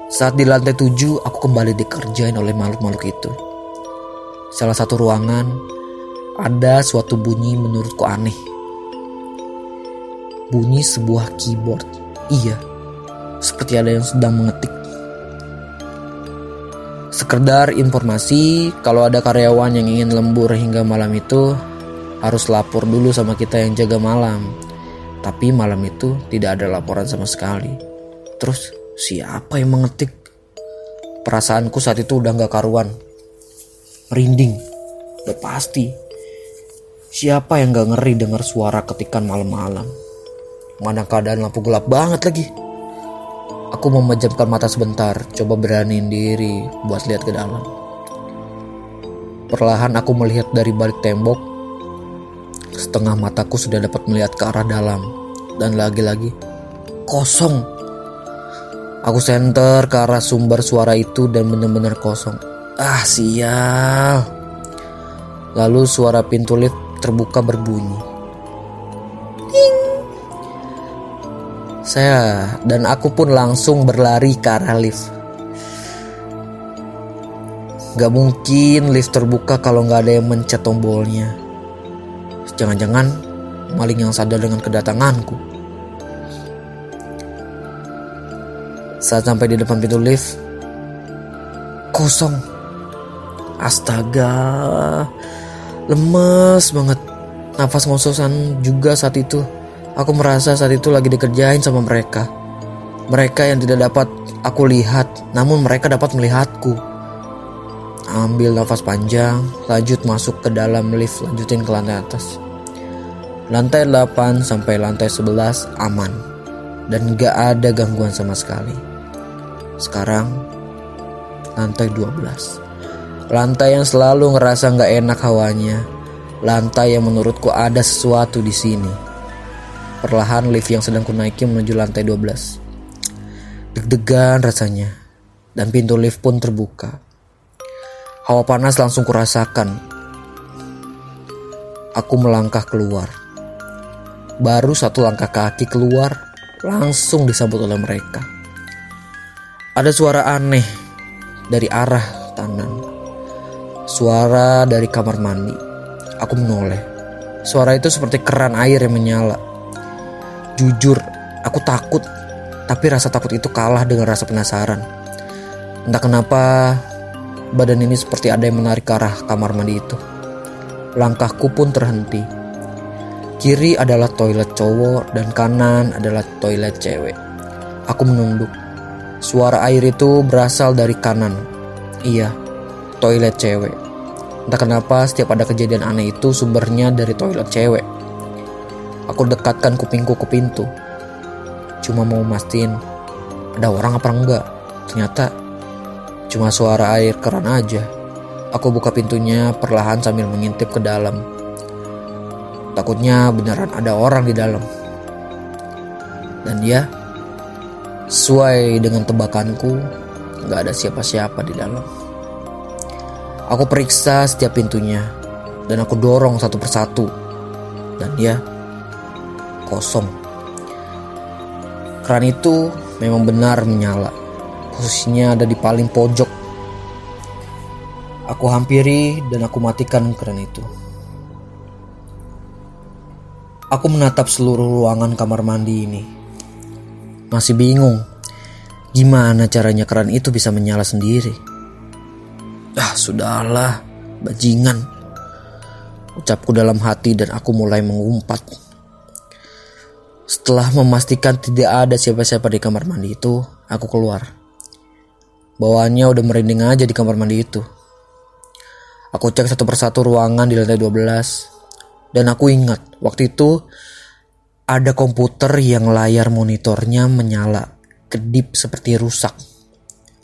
Saat di lantai tujuh, aku kembali dikerjain oleh makhluk-makhluk itu. Salah satu ruangan, ada suatu bunyi menurutku aneh. Bunyi sebuah keyboard. Iya, seperti ada yang sedang mengetik. Sekedar informasi, kalau ada karyawan yang ingin lembur hingga malam itu, harus lapor dulu sama kita yang jaga malam. Tapi malam itu tidak ada laporan sama sekali. Terus siapa yang mengetik? Perasaanku saat itu udah gak karuan. Merinding. Udah pasti. Siapa yang gak ngeri dengar suara ketikan malam-malam? Mana keadaan lampu gelap banget lagi. Aku memejamkan mata sebentar, coba beraniin diri buat lihat ke dalam. Perlahan aku melihat dari balik tembok. Setengah mataku sudah dapat melihat ke arah dalam. Dan lagi-lagi, kosong. Aku senter ke arah sumber suara itu dan benar-benar kosong. Ah sial. Lalu suara pintu lift terbuka berbunyi. Ting. Saya dan aku pun langsung berlari ke arah lift. Gak mungkin lift terbuka kalau gak ada yang mencet tombolnya. Jangan-jangan maling yang sadar dengan kedatanganku. Saat sampai di depan pintu lift, kosong. Astaga, lemes banget. Nafas ngos-ngosan juga saat itu. Aku merasa saat itu lagi dikerjain sama mereka. Mereka yang tidak dapat aku lihat, namun mereka dapat melihatku. Ambil nafas panjang, lanjut masuk ke dalam lift, lanjutin ke lantai atas. Lantai 8 sampai lantai 11 aman dan gak ada gangguan sama sekali. Sekarang lantai 12. Lantai yang selalu ngerasa gak enak hawanya. Lantai yang menurutku ada sesuatu di sini. Perlahan lift yang sedang kunaiki menuju lantai 12. Deg-degan rasanya. Dan pintu lift pun terbuka. Hawa panas langsung kurasakan. Aku melangkah keluar. Baru satu langkah kaki keluar, langsung disambut oleh mereka. Ada suara aneh dari arah kanan. Suara dari kamar mandi. Aku menoleh. Suara itu seperti keran air yang menyala. Jujur, aku takut. Tapi rasa takut itu kalah dengan rasa penasaran. Entah kenapa badan ini seperti ada yang menarik ke arah kamar mandi itu. Langkahku pun terhenti. Kiri adalah toilet cowok dan kanan adalah toilet cewek. Aku menunduk. Suara air itu berasal dari kanan. Iya, toilet cewek. Entah kenapa setiap ada kejadian aneh itu sumbernya dari toilet cewek. Aku dekatkan kupingku ke pintu. Cuma mau mastiin ada orang apa enggak. Ternyata cuma suara air keran aja. Aku buka pintunya perlahan sambil mengintip ke dalam. Takutnya beneran ada orang di dalam. Dan ya, sesuai dengan tebakanku, gak ada siapa-siapa di dalam. Aku periksa setiap pintunya, dan aku dorong satu persatu. Dan ya, kosong. Keran itu memang benar menyala. Posisinya ada di paling pojok. Aku hampiri dan aku matikan keran itu. Aku menatap seluruh ruangan kamar mandi ini. Masih bingung gimana caranya keran itu bisa menyala sendiri. Ah, sudahlah, bajingan. Ucapku dalam hati dan aku mulai mengumpat. Setelah memastikan tidak ada siapa-siapa di kamar mandi itu, aku keluar. Bawaannya udah merinding aja di kamar mandi itu. Aku cek satu persatu ruangan di lantai 12. Dan aku ingat, waktu itu ada komputer yang layar monitornya menyala, kedip seperti rusak.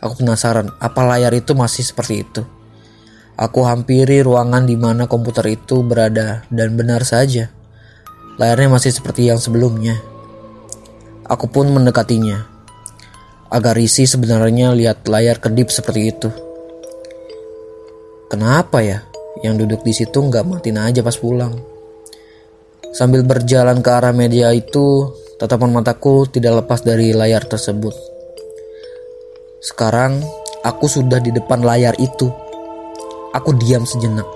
Aku penasaran, apa layar itu masih seperti itu? Aku hampiri ruangan di mana komputer itu berada dan benar saja. Layarnya masih seperti yang sebelumnya. Aku pun mendekatinya. Agak risih sebenarnya lihat layar kedip seperti itu. Kenapa ya? Yang duduk di situ nggak matiin aja pas pulang. Sambil berjalan ke arah media itu, tatapan mataku tidak lepas dari layar tersebut. Sekarang aku sudah di depan layar itu. Aku diam sejenak.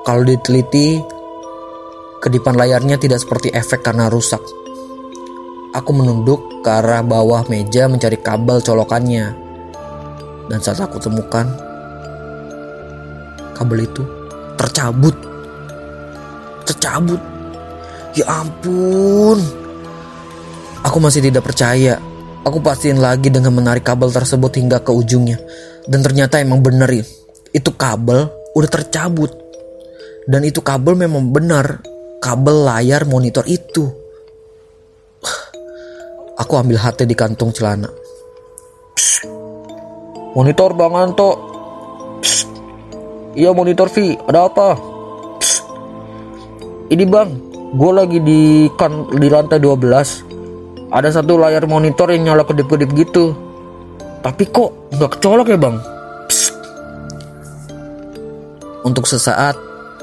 Kalau diteliti, kedipan layarnya tidak seperti efek karena rusak. Aku menunduk ke arah bawah meja mencari kabel colokannya. Dan saat aku temukan, kabel itu tercabut. Tercabut. Ya ampun. Aku masih tidak percaya. Aku pastiin lagi dengan menarik kabel tersebut hingga ke ujungnya. Dan ternyata emang bener itu kabel udah tercabut. Dan itu kabel memang benar kabel layar monitor itu. Aku ambil HT di kantung celana. Monitor Bang Anto. Iya monitor V, ada apa? Ini bang, gue lagi di kan di lantai 12. Ada satu layar monitor yang nyala kedip-kedip gitu. Tapi kok nggak kecolok ya bang? Psst. Untuk sesaat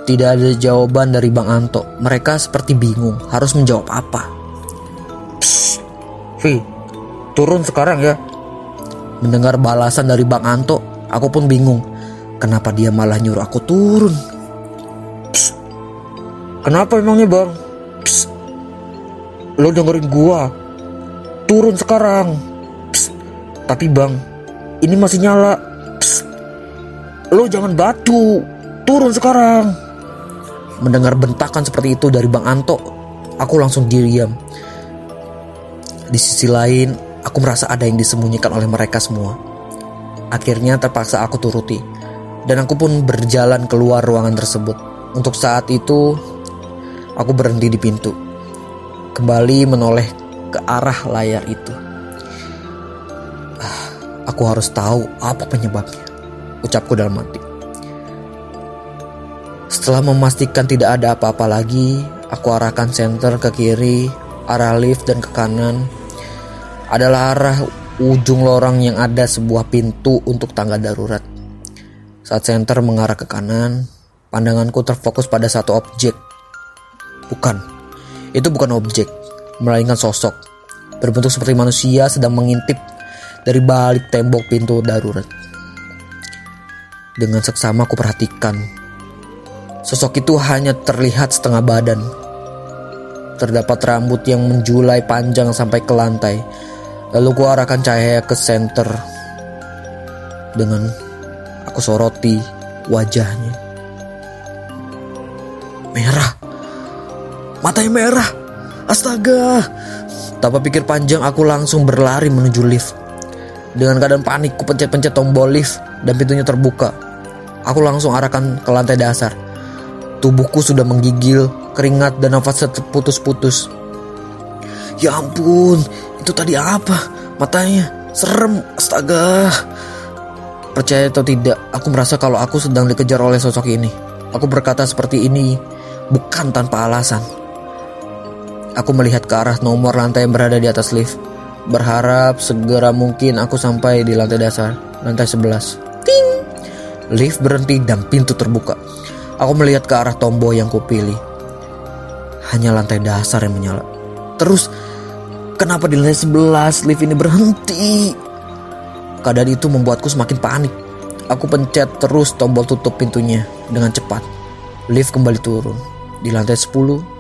tidak ada jawaban dari Bang Anto. Mereka seperti bingung harus menjawab apa. Psst. Turun sekarang ya. Mendengar balasan dari Bang Anto, aku pun bingung. Kenapa dia malah nyuruh aku turun? Kenapa emangnya bang? Psst. Lo dengerin gua. Turun sekarang. Psst. Tapi bang, ini masih nyala. Psst. Lo jangan batu. Turun sekarang. Mendengar bentakan seperti itu dari Bang Anto, aku langsung diam. Di sisi lain, aku merasa ada yang disembunyikan oleh mereka semua. Akhirnya terpaksa aku turuti, dan aku pun berjalan keluar ruangan tersebut. Untuk saat itu, aku berhenti di pintu, kembali menoleh ke arah layar itu. Ah, aku harus tahu apa penyebabnya, ucapku dalam hati. Setelah memastikan tidak ada apa-apa lagi, aku arahkan senter ke kiri arah lift dan ke kanan adalah arah ujung lorong yang ada sebuah pintu untuk tangga darurat. Saat senter mengarah ke kanan, pandanganku terfokus pada satu objek. Bukan, itu bukan objek, melainkan sosok. Berbentuk seperti manusia sedang mengintip dari balik tembok pintu darurat. Dengan seksama aku perhatikan, sosok itu hanya terlihat setengah badan, Terdapat rambut yang menjulai panjang sampai ke lantai. Lalu ku arahkan cahaya ke center. Dengan aku soroti wajahnya. Merah. Matanya merah. Astaga. Tanpa pikir panjang aku langsung berlari menuju lift. Dengan keadaan panik ku pencet-pencet tombol lift dan pintunya terbuka. Aku langsung arahkan ke lantai dasar. Tubuhku sudah menggigil keringat dan nafas terputus-putus. Ya ampun, itu tadi apa? Matanya serem, astaga. Percaya atau tidak, aku merasa kalau aku sedang dikejar oleh sosok ini. Aku berkata seperti ini bukan tanpa alasan. Aku melihat ke arah nomor lantai yang berada di atas lift. Berharap segera mungkin aku sampai di lantai dasar, lantai 11. Ting! Lift berhenti dan pintu terbuka. Aku melihat ke arah tombol yang kupilih hanya lantai dasar yang menyala. Terus, kenapa di lantai 11 lift ini berhenti? Keadaan itu membuatku semakin panik. Aku pencet terus tombol tutup pintunya dengan cepat. Lift kembali turun. Di lantai 10,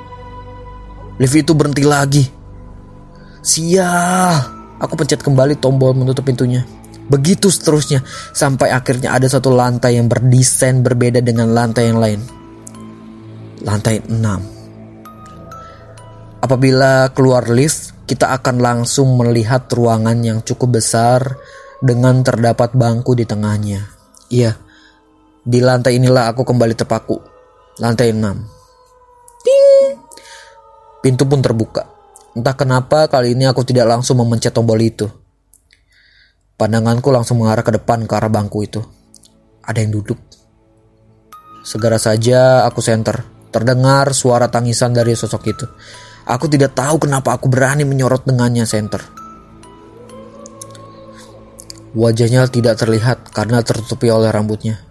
lift itu berhenti lagi. Sial. Aku pencet kembali tombol menutup pintunya. Begitu seterusnya sampai akhirnya ada satu lantai yang berdesain berbeda dengan lantai yang lain. Lantai 6. Apabila keluar lift, kita akan langsung melihat ruangan yang cukup besar dengan terdapat bangku di tengahnya. Iya, di lantai inilah aku kembali terpaku. Lantai 6. Pintu pun terbuka. Entah kenapa kali ini aku tidak langsung memencet tombol itu. Pandanganku langsung mengarah ke depan ke arah bangku itu. Ada yang duduk. Segera saja aku senter. Terdengar suara tangisan dari sosok itu. Aku tidak tahu kenapa aku berani menyorot dengannya senter. Wajahnya tidak terlihat karena tertutupi oleh rambutnya.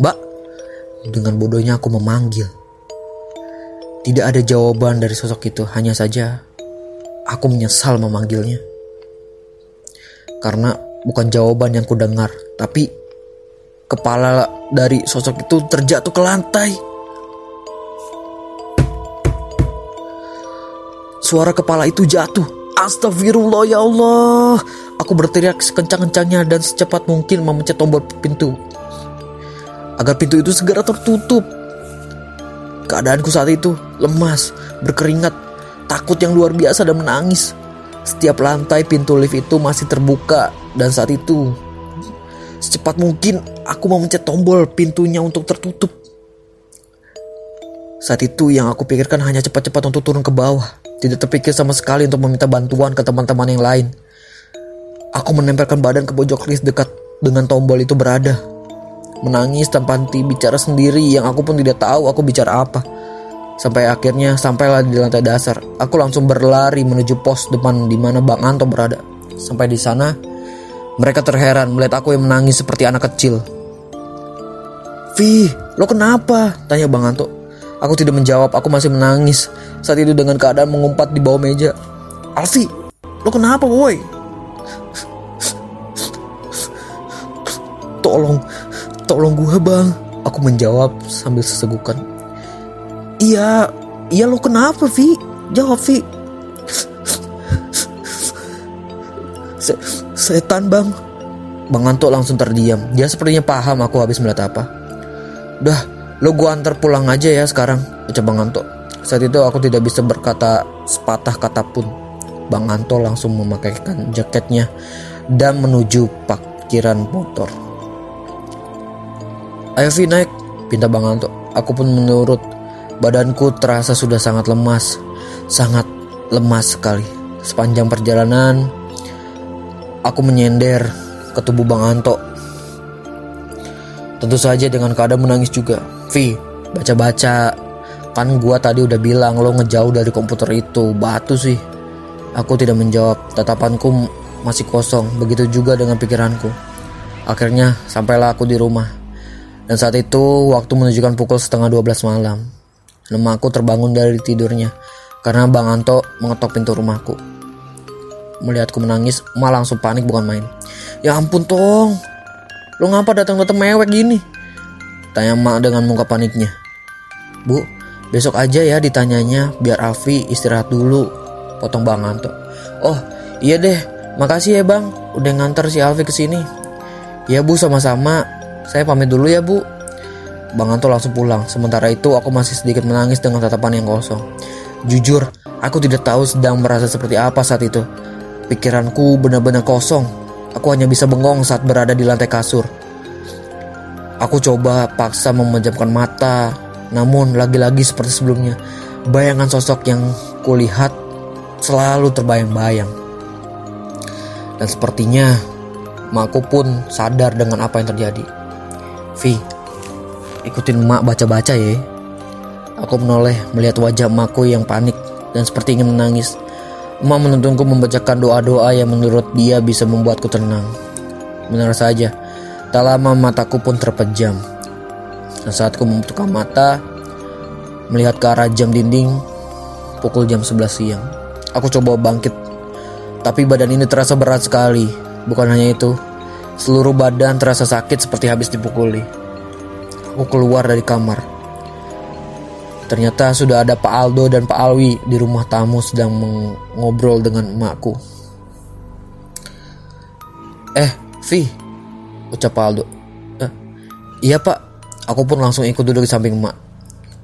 Mbak, dengan bodohnya aku memanggil. Tidak ada jawaban dari sosok itu, hanya saja aku menyesal memanggilnya. Karena bukan jawaban yang kudengar, tapi kepala dari sosok itu terjatuh ke lantai. Suara kepala itu jatuh. Astagfirullah ya Allah. Aku berteriak sekencang-kencangnya dan secepat mungkin memencet tombol pintu. Agar pintu itu segera tertutup. Keadaanku saat itu lemas, berkeringat, takut yang luar biasa dan menangis. Setiap lantai pintu lift itu masih terbuka dan saat itu secepat mungkin aku mau mencet tombol pintunya untuk tertutup. Saat itu yang aku pikirkan hanya cepat-cepat untuk turun ke bawah. Tidak terpikir sama sekali untuk meminta bantuan ke teman-teman yang lain. Aku menempelkan badan ke pojok lift dekat dengan tombol itu berada menangis tanpa henti bicara sendiri yang aku pun tidak tahu aku bicara apa. Sampai akhirnya sampailah di lantai dasar. Aku langsung berlari menuju pos depan di mana Bang Anto berada. Sampai di sana, mereka terheran melihat aku yang menangis seperti anak kecil. Vi, lo kenapa? Tanya Bang Anto. Aku tidak menjawab, aku masih menangis. Saat itu dengan keadaan mengumpat di bawah meja. Alfi, lo kenapa boy? Tolong, Tolong gue bang. Aku menjawab sambil sesegukan. Iya Iya lo kenapa Vi? Jawab Vi. Se Setan bang. Bang Anto langsung terdiam. Dia sepertinya paham aku habis melihat apa. Udah Lo gue antar pulang aja ya sekarang Ucap Bang Anto. Saat itu aku tidak bisa berkata sepatah kata pun. Bang Anto langsung memakaikan jaketnya Dan menuju parkiran motor Ayo Vi naik, pinta Bang Anto. Aku pun menurut. Badanku terasa sudah sangat lemas. Sangat lemas sekali. Sepanjang perjalanan, aku menyender ke tubuh Bang Anto. Tentu saja dengan keadaan menangis juga. Vi, baca-baca. Kan gua tadi udah bilang lo ngejauh dari komputer itu. Batu sih. Aku tidak menjawab. Tatapanku masih kosong. Begitu juga dengan pikiranku. Akhirnya sampailah aku di rumah. Dan saat itu waktu menunjukkan pukul setengah 12 malam. Nemaku terbangun dari tidurnya karena Bang Anto mengetok pintu rumahku. Melihatku menangis, emak langsung panik bukan main. Ya ampun Tong, lu ngapa datang-datang mewek gini? Tanya emak dengan muka paniknya. Bu, besok aja ya ditanyanya biar Afi istirahat dulu. Potong Bang Anto. Oh, iya deh. Makasih ya Bang, udah nganter si Alfi ke sini. Ya Bu, sama-sama. Saya pamit dulu ya bu. Bang Anto langsung pulang. Sementara itu aku masih sedikit menangis dengan tatapan yang kosong. Jujur, aku tidak tahu sedang merasa seperti apa saat itu. Pikiranku benar-benar kosong. Aku hanya bisa bengong saat berada di lantai kasur. Aku coba paksa memejamkan mata, namun lagi-lagi seperti sebelumnya, bayangan sosok yang kulihat selalu terbayang-bayang. Dan sepertinya, makku pun sadar dengan apa yang terjadi. Vi, ikutin emak baca-baca ya. Aku menoleh melihat wajah emakku yang panik dan seperti ingin menangis. Emak menuntunku membacakan doa-doa yang menurut dia bisa membuatku tenang. Benar saja, tak lama mataku pun terpejam. Dan saat ku membuka mata, melihat ke arah jam dinding, pukul jam 11 siang. Aku coba bangkit, tapi badan ini terasa berat sekali. Bukan hanya itu, Seluruh badan terasa sakit seperti habis dipukuli. Aku keluar dari kamar. Ternyata sudah ada Pak Aldo dan Pak Alwi di rumah tamu sedang mengobrol dengan emakku. Eh, Vi, ucap Pak Aldo. Eh, iya pak, aku pun langsung ikut duduk di samping emak.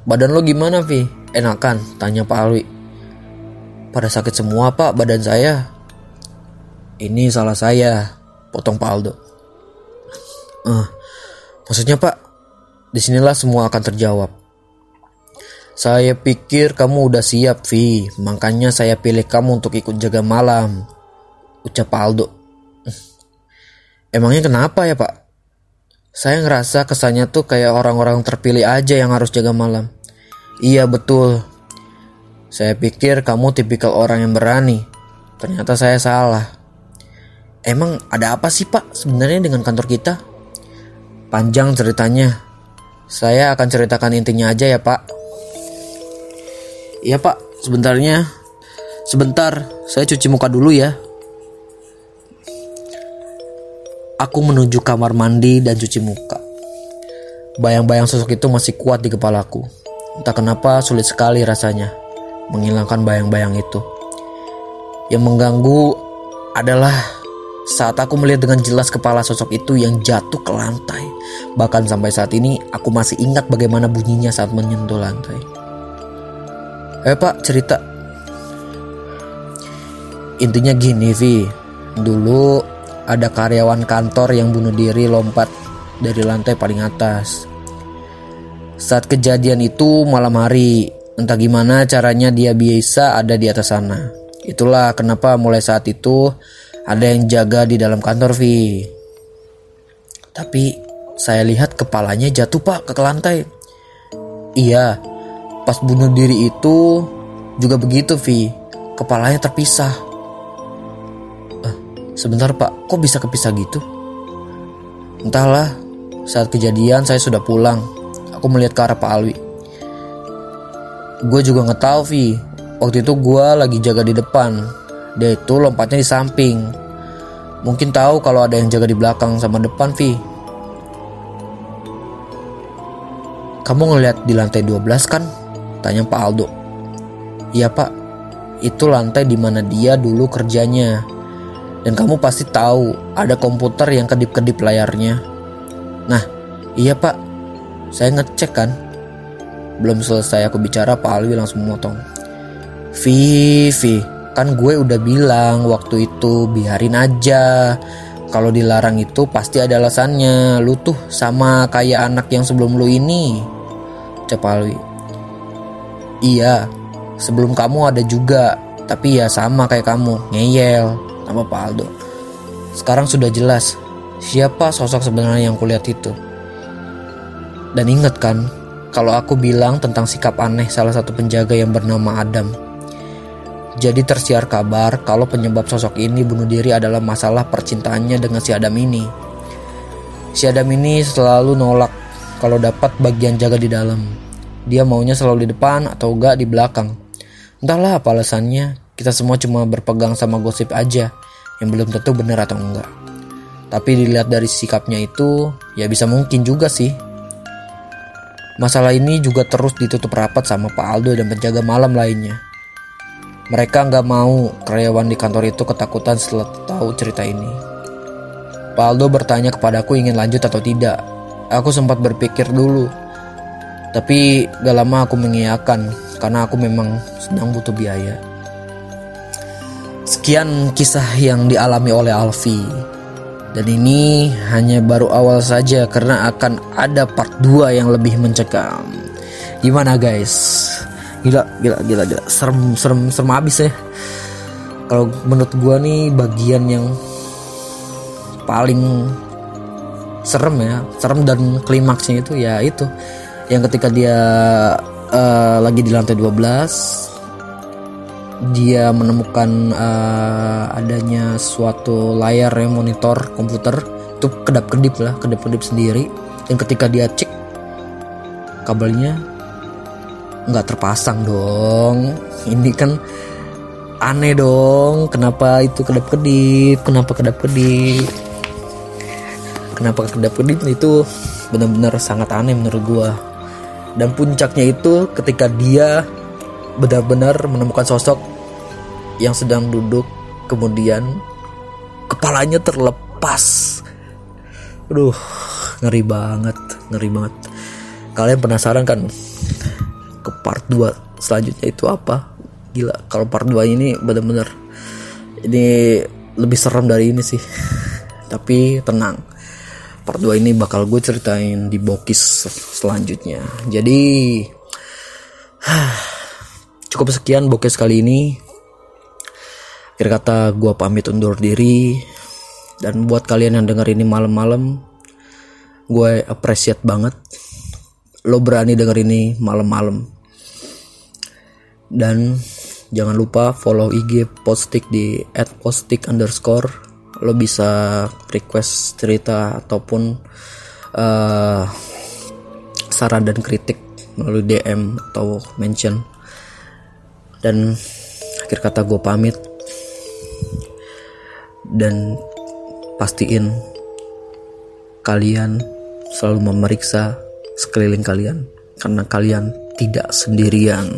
Badan lo gimana Vi? Enakan? Tanya Pak Alwi. Pada sakit semua pak badan saya. Ini salah saya, potong Pak Aldo. Eh, maksudnya pak, di sinilah semua akan terjawab. Saya pikir kamu udah siap, Vi. Makanya saya pilih kamu untuk ikut jaga malam. Ucap Aldo. Emangnya kenapa ya, Pak? Saya ngerasa kesannya tuh kayak orang-orang terpilih aja yang harus jaga malam. Iya, betul. Saya pikir kamu tipikal orang yang berani. Ternyata saya salah. Emang ada apa sih, Pak, sebenarnya dengan kantor kita? Panjang ceritanya. Saya akan ceritakan intinya aja ya, Pak. Iya pak, sebentarnya. Sebentar, saya cuci muka dulu ya. Aku menuju kamar mandi dan cuci muka. Bayang-bayang sosok itu masih kuat di kepalaku. Entah kenapa sulit sekali rasanya menghilangkan bayang-bayang itu. Yang mengganggu adalah saat aku melihat dengan jelas kepala sosok itu yang jatuh ke lantai. Bahkan sampai saat ini aku masih ingat bagaimana bunyinya saat menyentuh lantai. Eh pak cerita Intinya gini Vi Dulu ada karyawan kantor yang bunuh diri lompat dari lantai paling atas Saat kejadian itu malam hari Entah gimana caranya dia bisa ada di atas sana Itulah kenapa mulai saat itu ada yang jaga di dalam kantor Vi Tapi saya lihat kepalanya jatuh pak ke lantai Iya Pas bunuh diri itu juga begitu Vi, kepalanya terpisah. Eh, sebentar pak, kok bisa kepisah gitu? Entahlah, saat kejadian saya sudah pulang. Aku melihat ke arah Pak Alwi. Gue juga nggak tahu waktu itu gue lagi jaga di depan. Dia itu lompatnya di samping. Mungkin tahu kalau ada yang jaga di belakang sama depan Vi. Kamu ngeliat di lantai 12 kan? Tanya Pak Aldo. Iya pak, itu lantai di mana dia dulu kerjanya. Dan kamu pasti tahu ada komputer yang kedip-kedip layarnya. Nah, iya pak, saya ngecek kan. Belum selesai aku bicara, Pak Alwi langsung memotong. Vivi, kan gue udah bilang waktu itu biarin aja. Kalau dilarang itu pasti ada alasannya. Lu tuh sama kayak anak yang sebelum lu ini. Cep Alwi. Iya, sebelum kamu ada juga, tapi ya sama kayak kamu, ngeyel, nama Pak Aldo. Sekarang sudah jelas, siapa sosok sebenarnya yang kulihat itu. Dan ingat kan, kalau aku bilang tentang sikap aneh salah satu penjaga yang bernama Adam. Jadi tersiar kabar kalau penyebab sosok ini bunuh diri adalah masalah percintaannya dengan si Adam ini. Si Adam ini selalu nolak kalau dapat bagian jaga di dalam. Dia maunya selalu di depan atau enggak di belakang. Entahlah apa alasannya, kita semua cuma berpegang sama gosip aja yang belum tentu benar atau enggak. Tapi dilihat dari sikapnya itu, ya bisa mungkin juga sih. Masalah ini juga terus ditutup rapat sama Pak Aldo dan penjaga malam lainnya. Mereka nggak mau karyawan di kantor itu ketakutan setelah tahu cerita ini. Pak Aldo bertanya kepadaku ingin lanjut atau tidak. Aku sempat berpikir dulu, tapi gak lama aku mengiyakan karena aku memang sedang butuh biaya. Sekian kisah yang dialami oleh Alfi. Dan ini hanya baru awal saja karena akan ada part 2 yang lebih mencekam. Gimana guys? Gila, gila, gila, gila. Serem, serem, serem abis ya. Kalau menurut gua nih bagian yang paling serem ya, serem dan klimaksnya itu ya itu yang ketika dia uh, lagi di lantai 12 dia menemukan uh, adanya suatu layar yang monitor komputer itu kedap-kedip lah kedap-kedip sendiri dan ketika dia cek kabelnya nggak terpasang dong. Ini kan aneh dong kenapa itu kedap-kedip kenapa kedap-kedip? Kenapa kedap-kedip? Itu benar-benar sangat aneh menurut gua. Dan puncaknya itu ketika dia benar-benar menemukan sosok yang sedang duduk kemudian kepalanya terlepas. Aduh ngeri banget ngeri banget. Kalian penasaran kan ke part 2 selanjutnya itu apa? Gila kalau part 2 ini benar-benar ini lebih serem dari ini sih. Tapi tenang part 2 ini bakal gue ceritain di bokis selanjutnya. Jadi cukup sekian bokis kali ini. Akhir kata gue pamit undur diri. Dan buat kalian yang denger ini malam-malam gue appreciate banget. Lo berani denger ini malam-malam dan jangan lupa follow IG postik di @postik underscore. Lo bisa request cerita ataupun uh, saran dan kritik melalui DM atau mention. Dan akhir kata gue pamit. Dan pastiin kalian selalu memeriksa sekeliling kalian karena kalian tidak sendirian.